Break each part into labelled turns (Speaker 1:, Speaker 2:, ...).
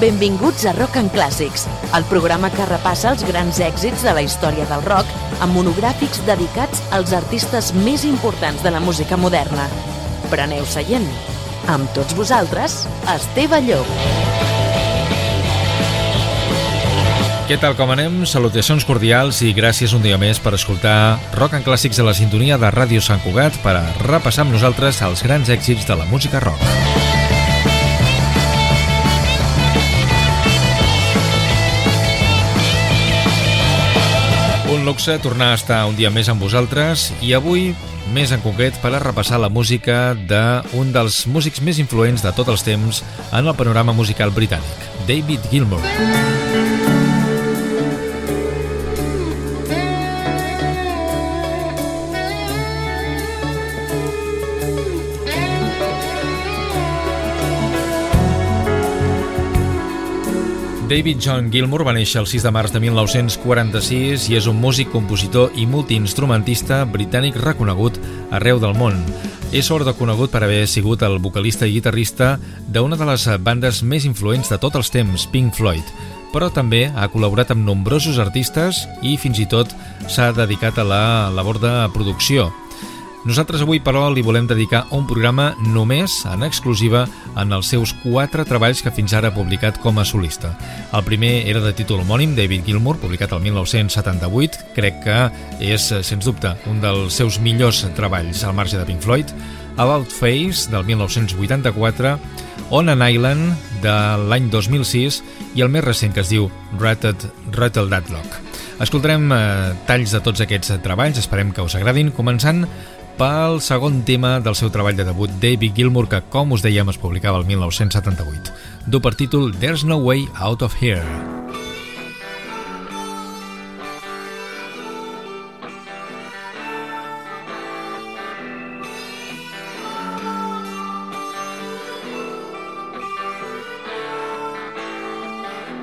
Speaker 1: Benvinguts a Rock and Clàssics, el programa que repassa els grans èxits de la història del rock amb monogràfics dedicats als artistes més importants de la música moderna. Preneu seient. Amb tots vosaltres, Esteve Llop.
Speaker 2: Què tal, com anem? Salutacions cordials i gràcies un dia més per escoltar Rock and Clàssics a la sintonia de Ràdio Sant Cugat per a repassar amb nosaltres els grans èxits de la música rock. Luxe tornar a estar un dia més amb vosaltres i avui, més en concret, per a repassar la música d'un dels músics més influents de tots els temps en el panorama musical britànic, David Gilmour. David John Gilmour va néixer el 6 de març de 1946 i és un músic, compositor i multiinstrumentista britànic reconegut arreu del món. És sobretot conegut per haver sigut el vocalista i guitarrista d'una de les bandes més influents de tots els temps, Pink Floyd, però també ha col·laborat amb nombrosos artistes i fins i tot s'ha dedicat a la labor de producció. Nosaltres avui, però, li volem dedicar un programa només, en exclusiva, en els seus quatre treballs que fins ara ha publicat com a solista. El primer era de títol homònim, David Gilmour, publicat el 1978. Crec que és, sens dubte, un dels seus millors treballs al marge de Pink Floyd. About Face, del 1984, On an Island, de l'any 2006, i el més recent que es diu Rattled, Rattle That Lock. Escoltarem eh, talls de tots aquests treballs, esperem que us agradin, començant pel segon tema del seu treball de debut, David Gilmour, que, com us dèiem, es publicava el 1978. Du per títol There's No Way Out of Here.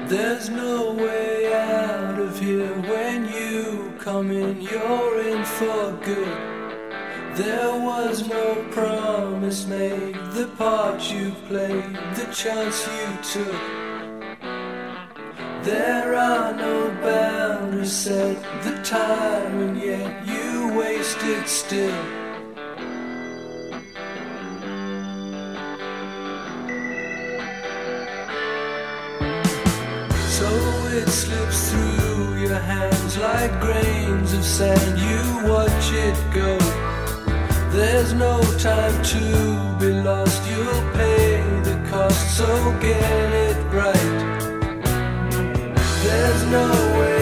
Speaker 2: There's no way out of here when you come in, you're in for good. No promise made, the part you played, the chance you took. There are no boundaries set, the time, and yet you wasted it still. So it slips through your hands like grains of sand, you watch it go. There's no time to be lost, you'll pay the cost, so get it right. There's no way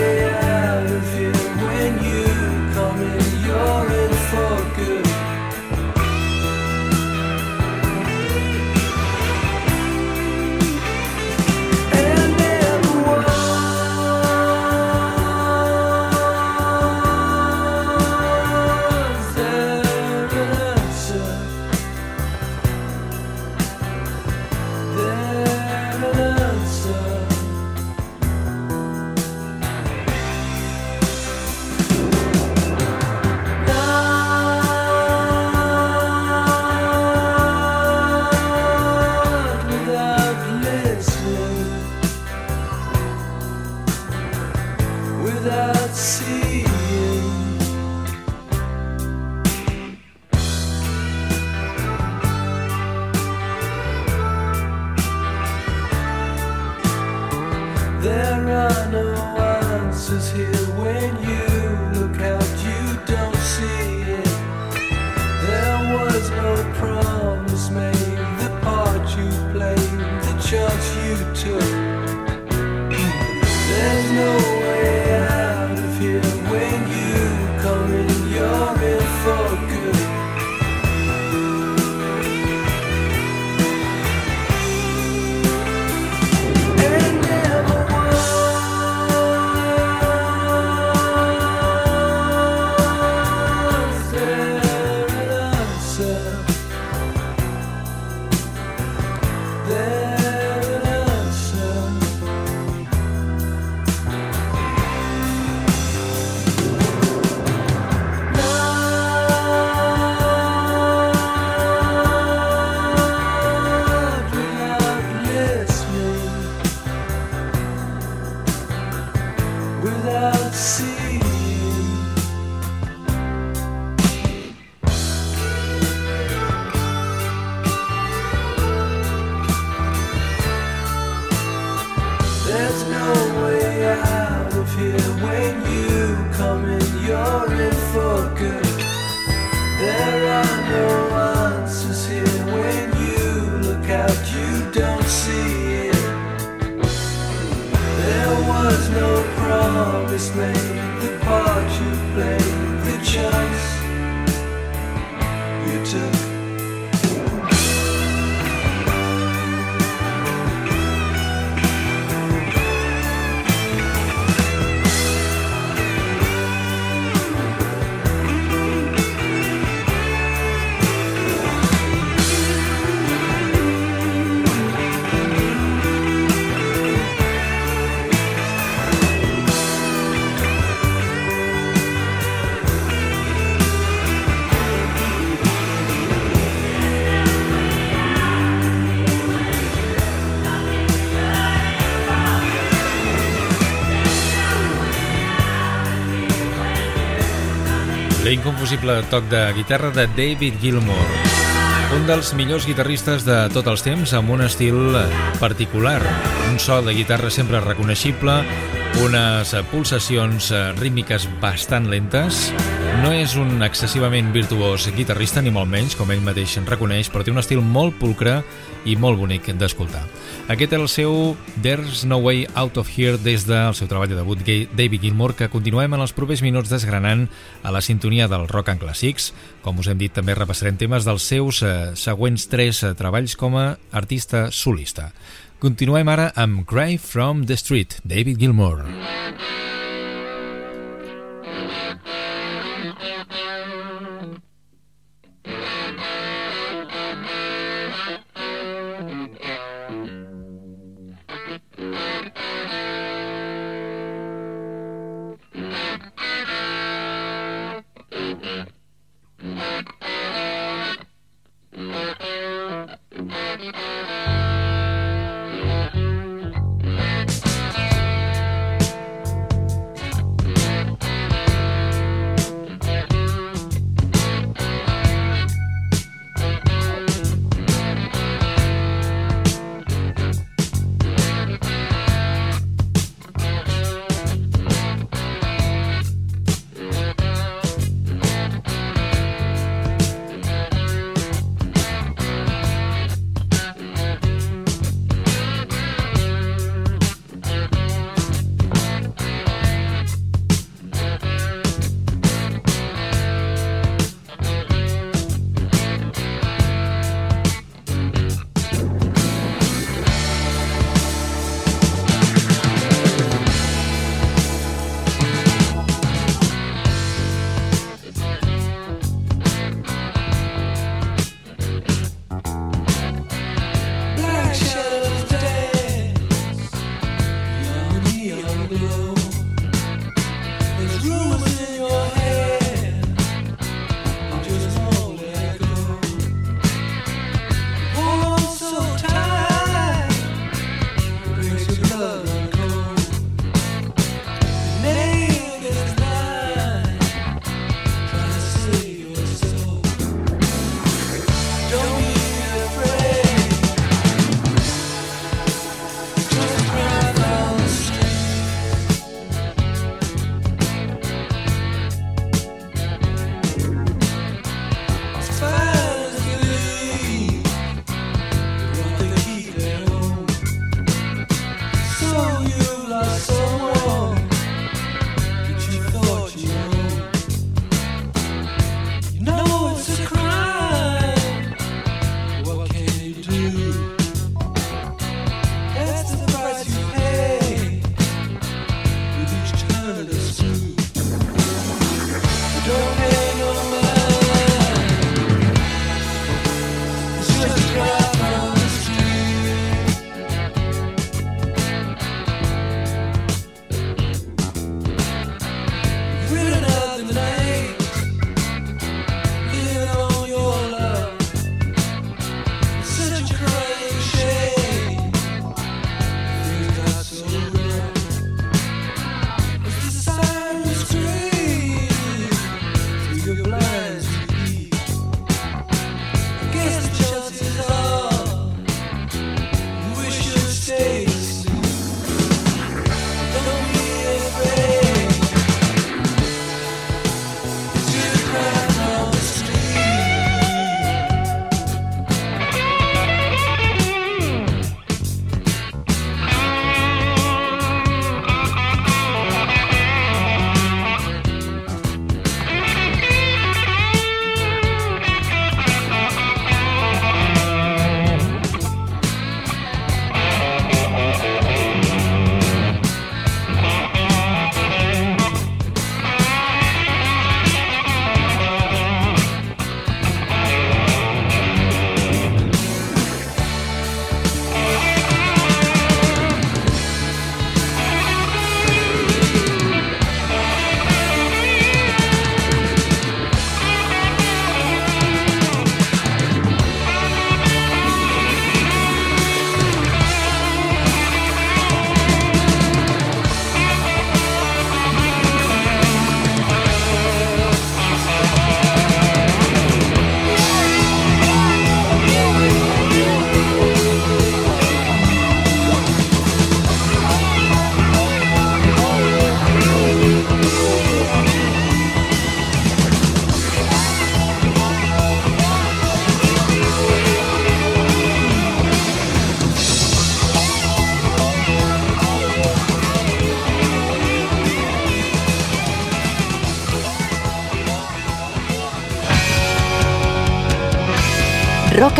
Speaker 2: see it. There was no promise made.
Speaker 1: L'inconfusible toc de guitarra de David Gilmour. Un dels millors guitarristes de tots els temps amb un estil particular. Un so de guitarra sempre reconeixible, unes pulsacions rítmiques bastant lentes. No és un excessivament virtuós guitarrista, ni molt menys, com ell mateix reconeix, però té un estil molt pulcre i molt bonic d'escoltar. Aquest és el seu There's No Way Out of Here des del seu treball de debut David Gilmour, que continuem en els propers minuts desgranant a la sintonia del rock and classics. Com us hem dit, també repassarem temes dels seus eh, següents tres eh, treballs com a artista solista. Continuem ara amb Cry from the Street, David Gilmour.
Speaker 3: Rock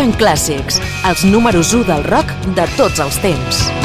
Speaker 3: and Clàssics, els números 1 del rock de tots els temps.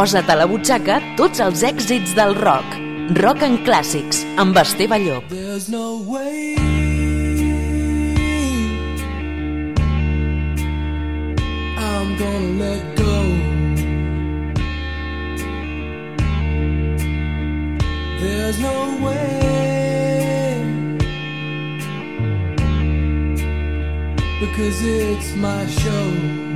Speaker 1: Posa't a la butxaca tots els èxits del rock. Rock en clàssics, amb Esteve Llop. There's no way I'm gonna let go There's no way Because it's my show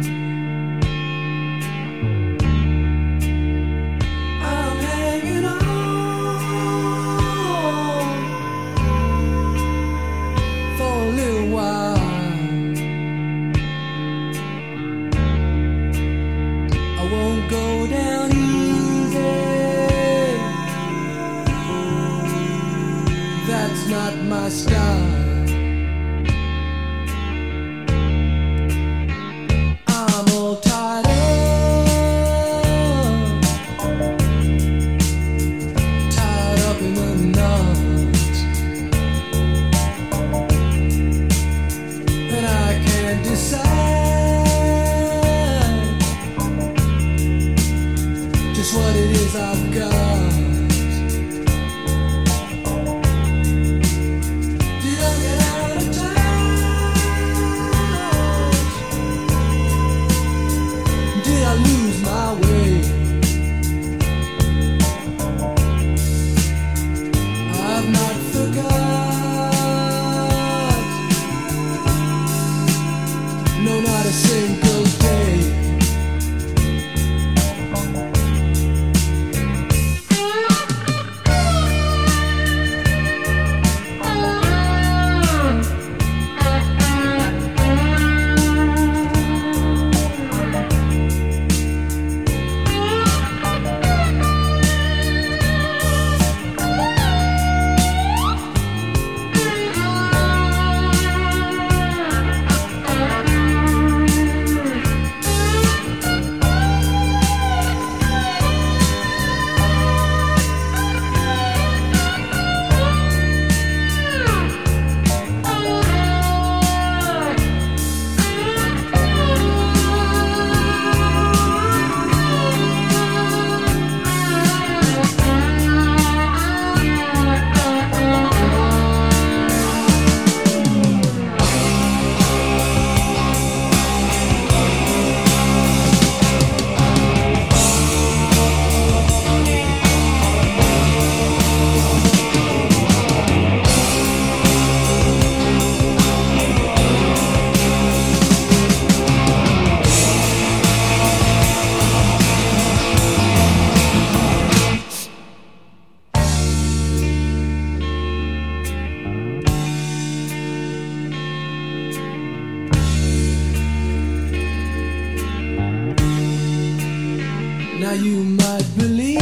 Speaker 1: you might believe.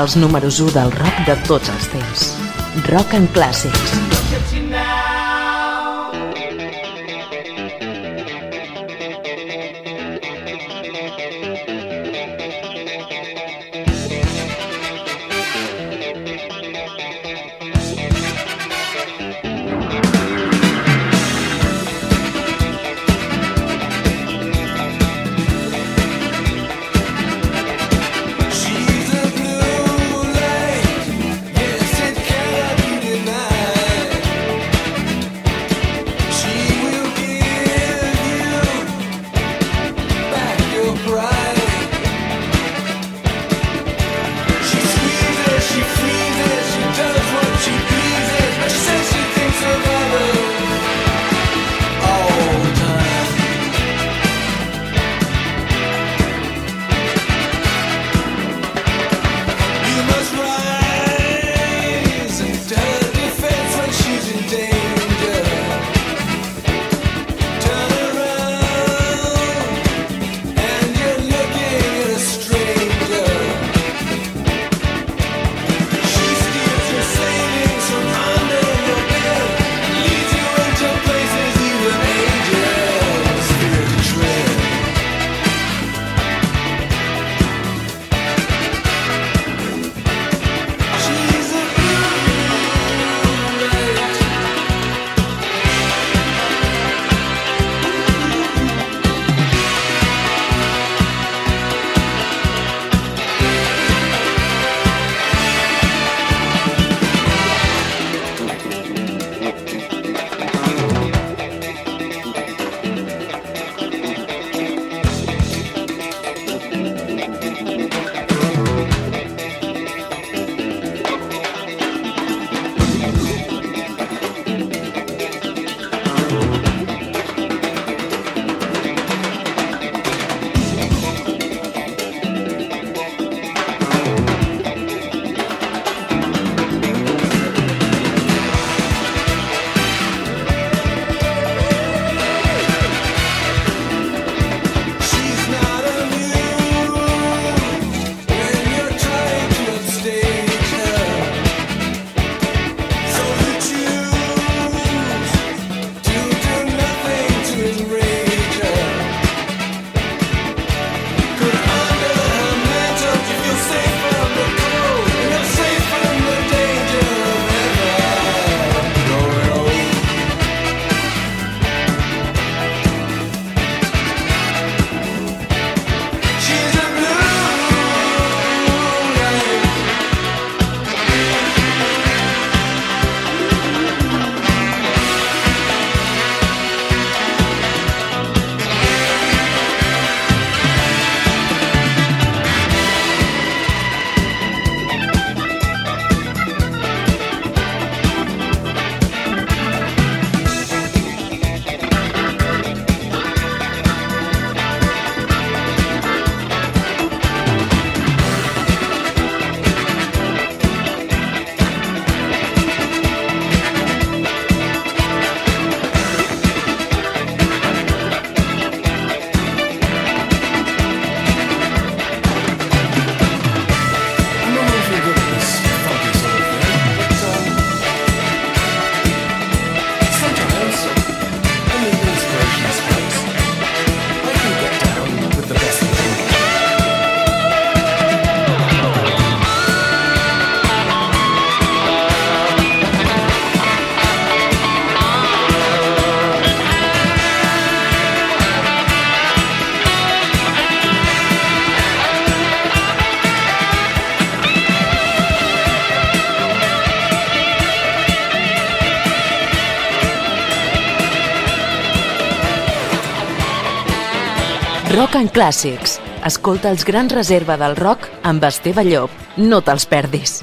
Speaker 1: Els números 1 del rock de tots els temps. Rock and Clàssics. And Clàssics. Escolta els grans reserva del rock amb Esteve Llop. No te'ls perdis.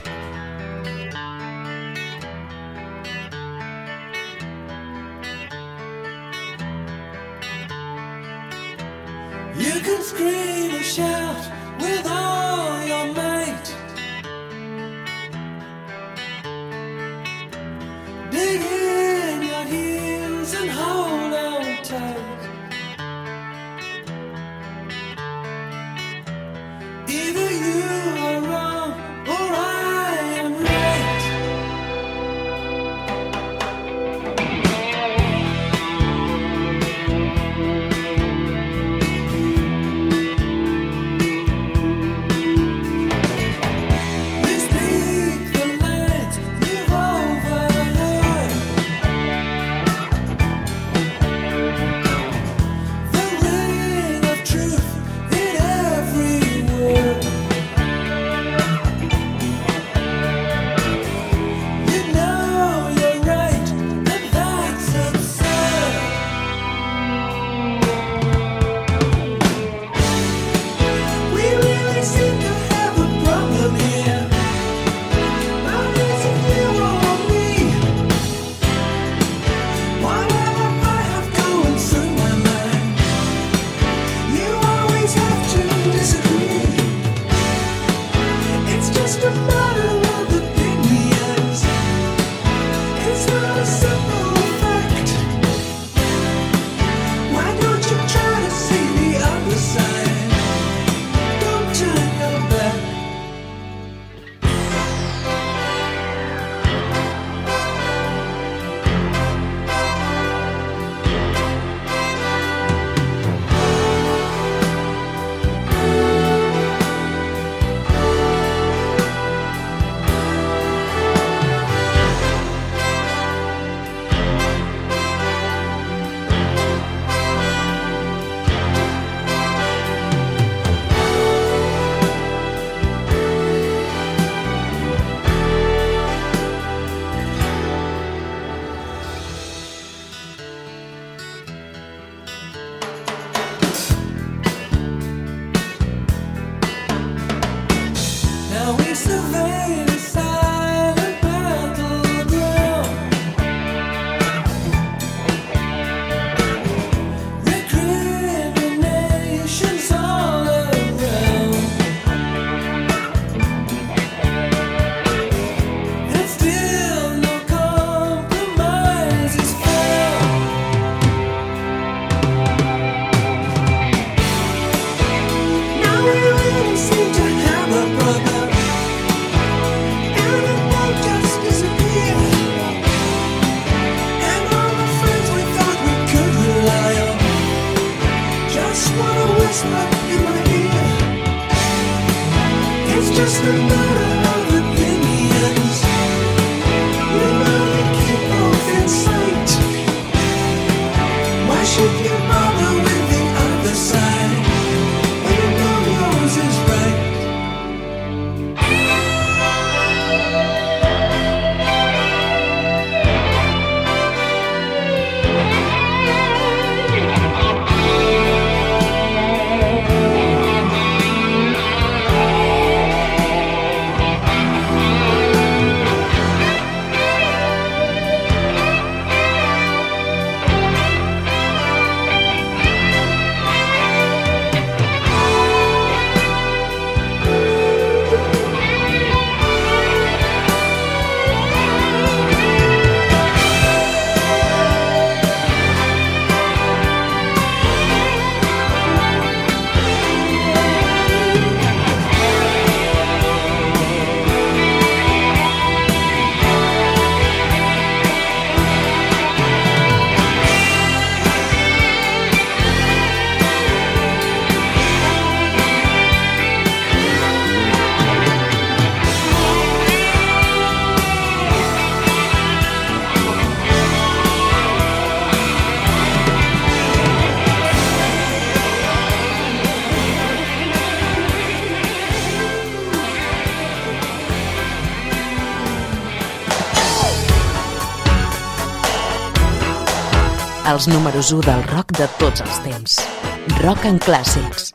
Speaker 1: Els números 1 del rock de tots els temps. Rock en clàssics.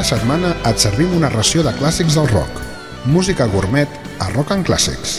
Speaker 1: Cada setmana et servim una ració de clàssics del rock. Música gourmet a Rock and Classics.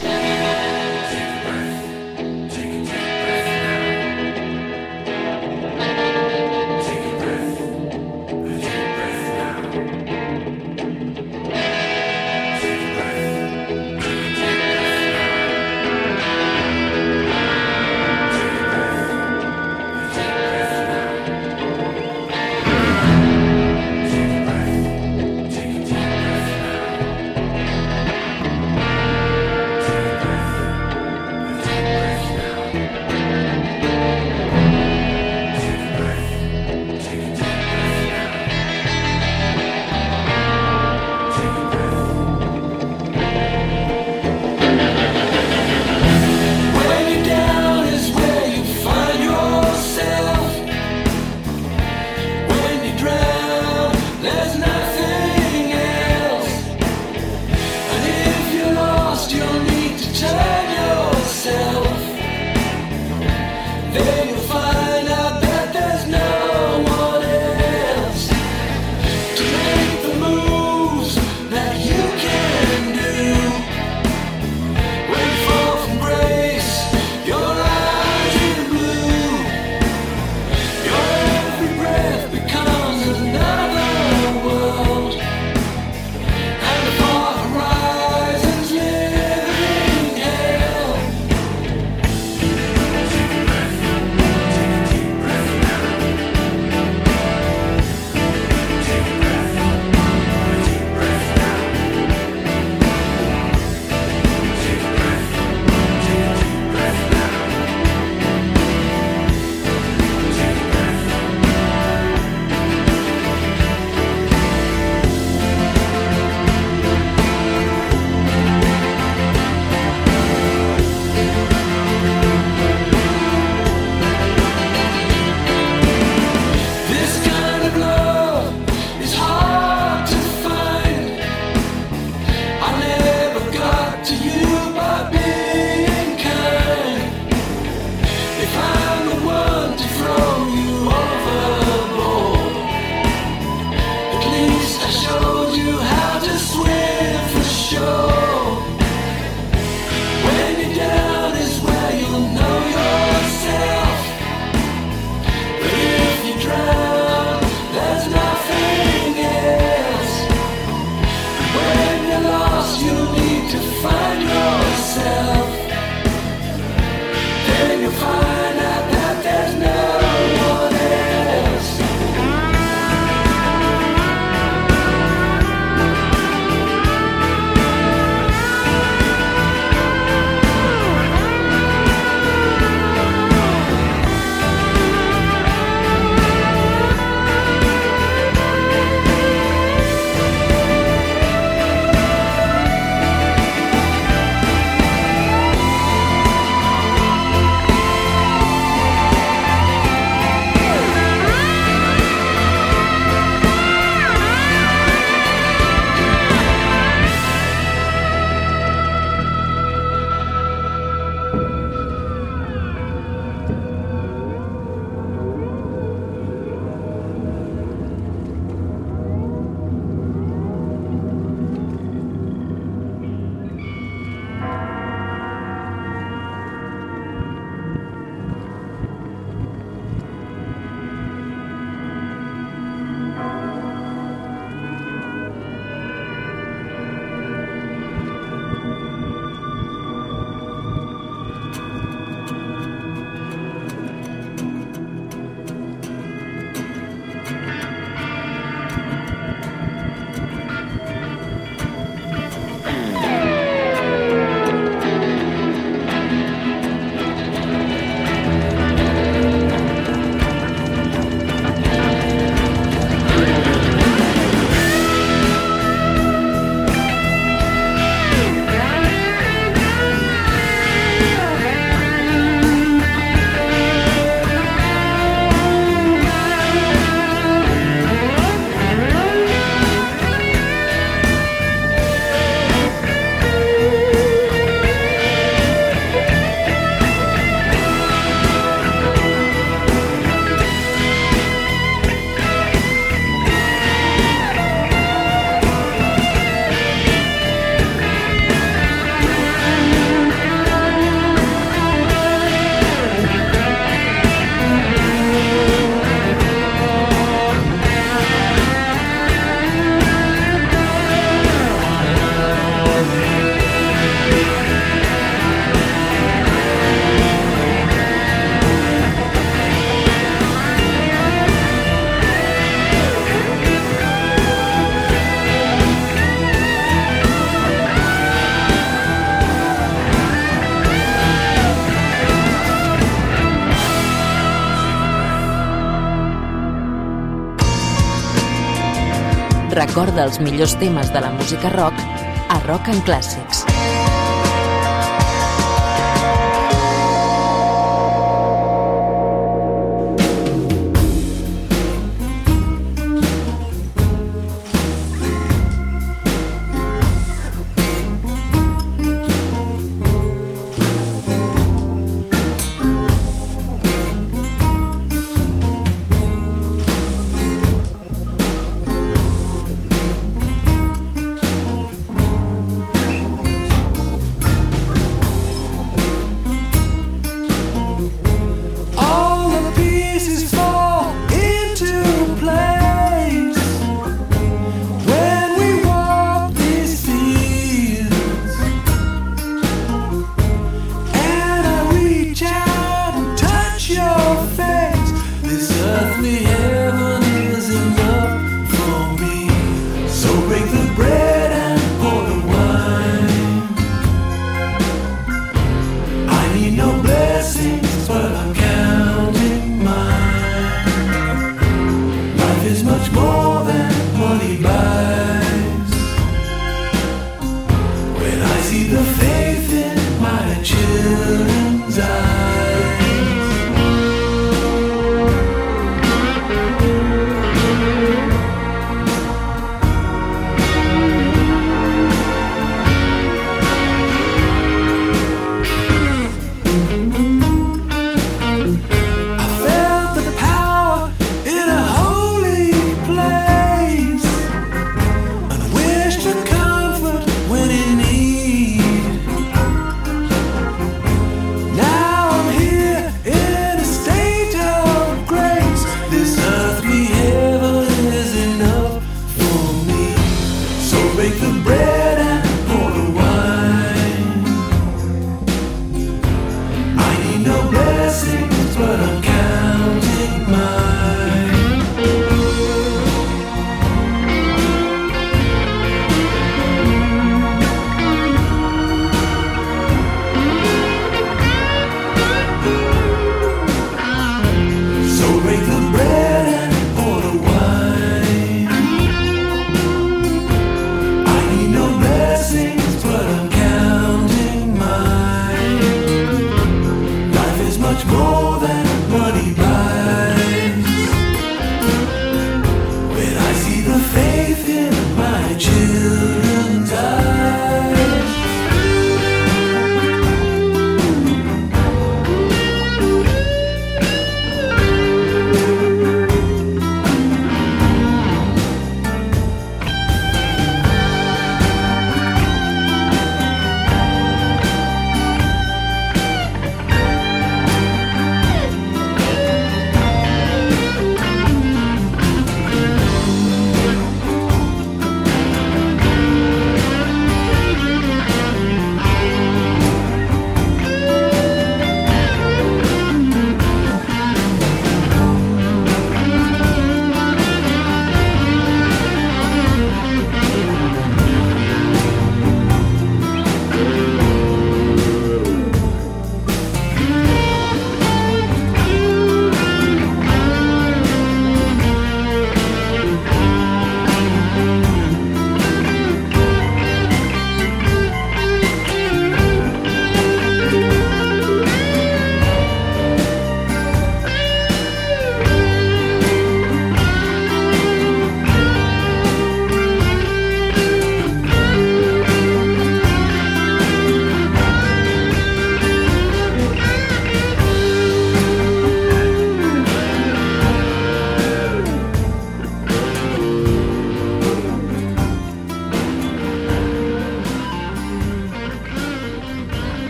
Speaker 1: Recorda els millors temes de la música rock a Rock and Classics.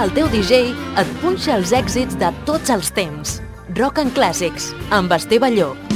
Speaker 1: El teu DJ et punxa els èxits de tots els temps. Rock and Classics, amb Esteve Llop.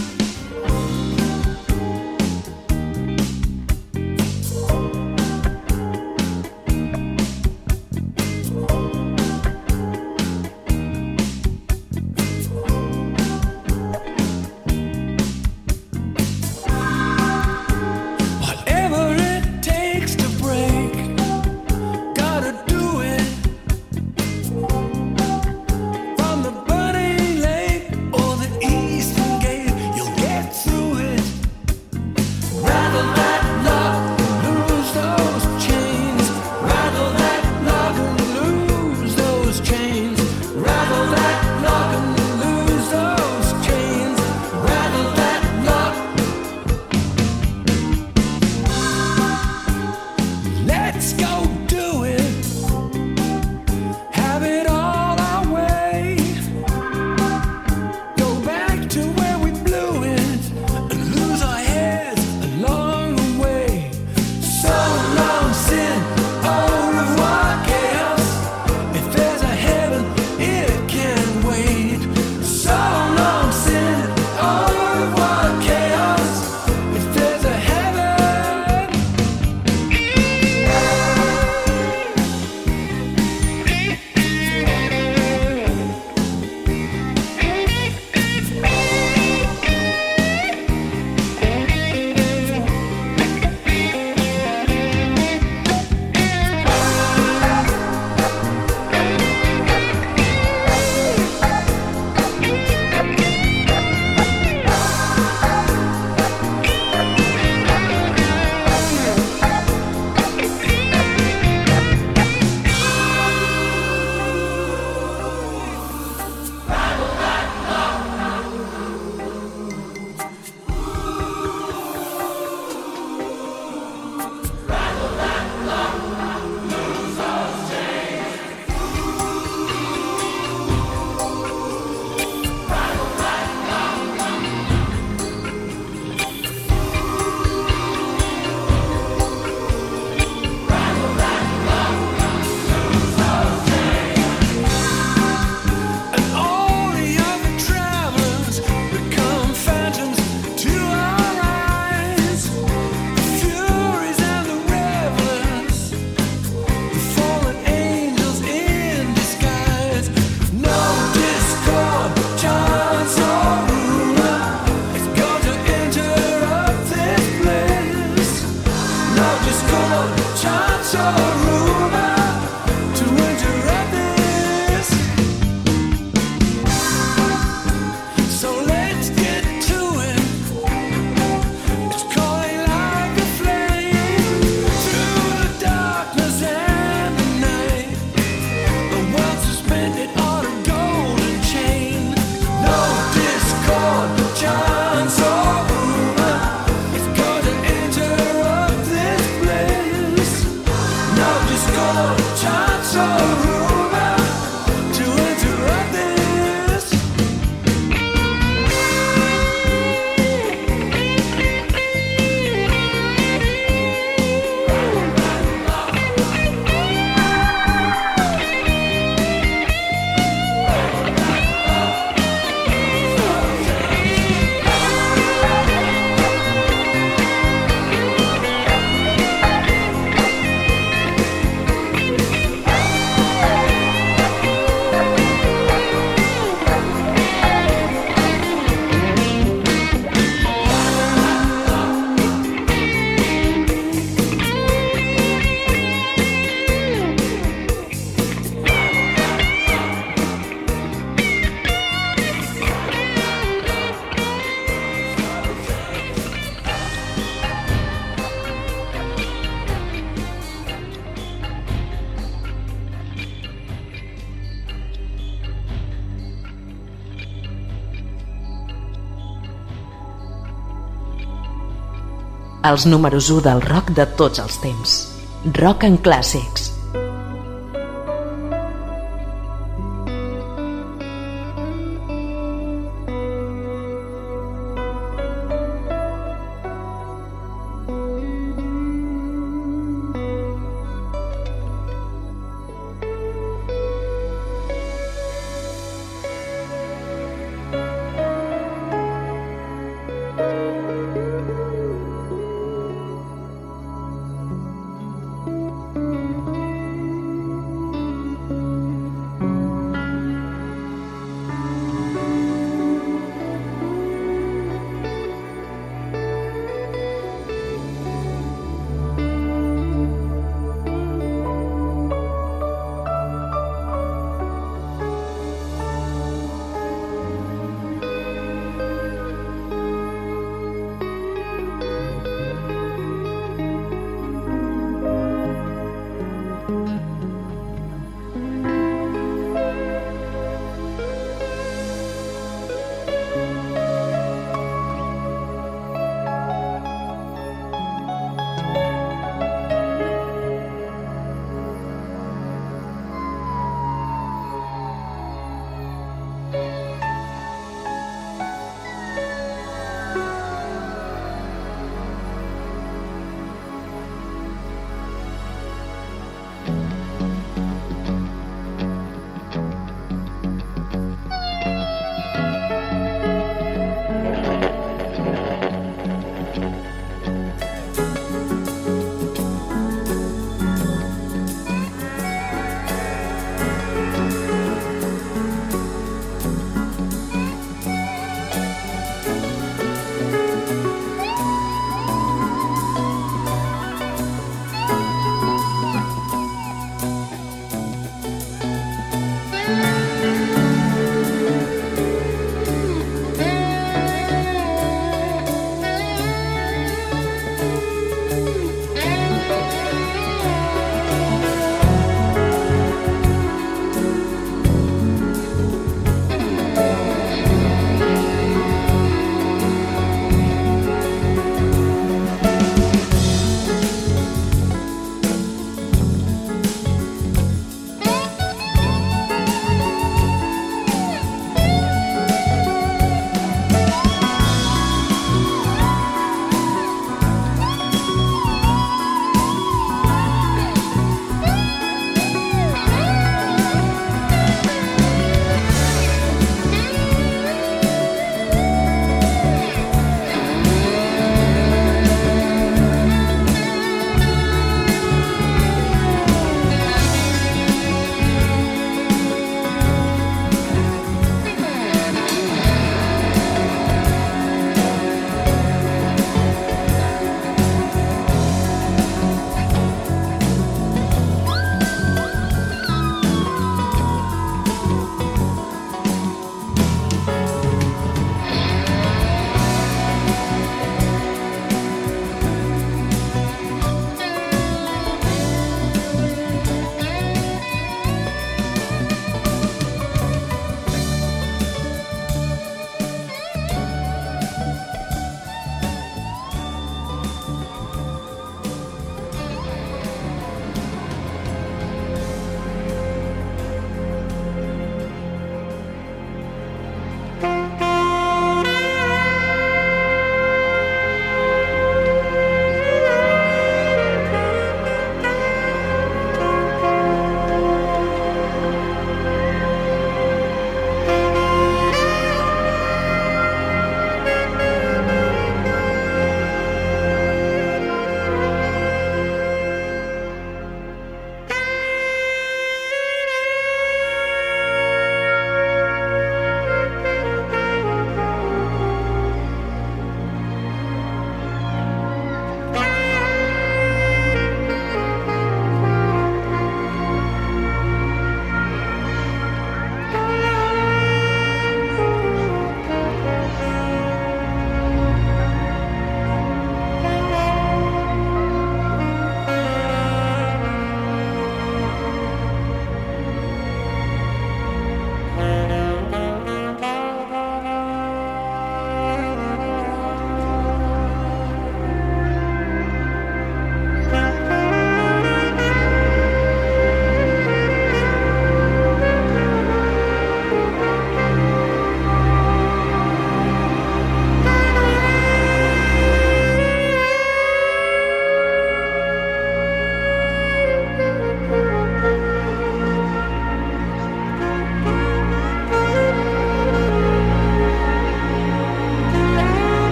Speaker 3: Els números 1 del rock de tots els temps. Rock en clàssics.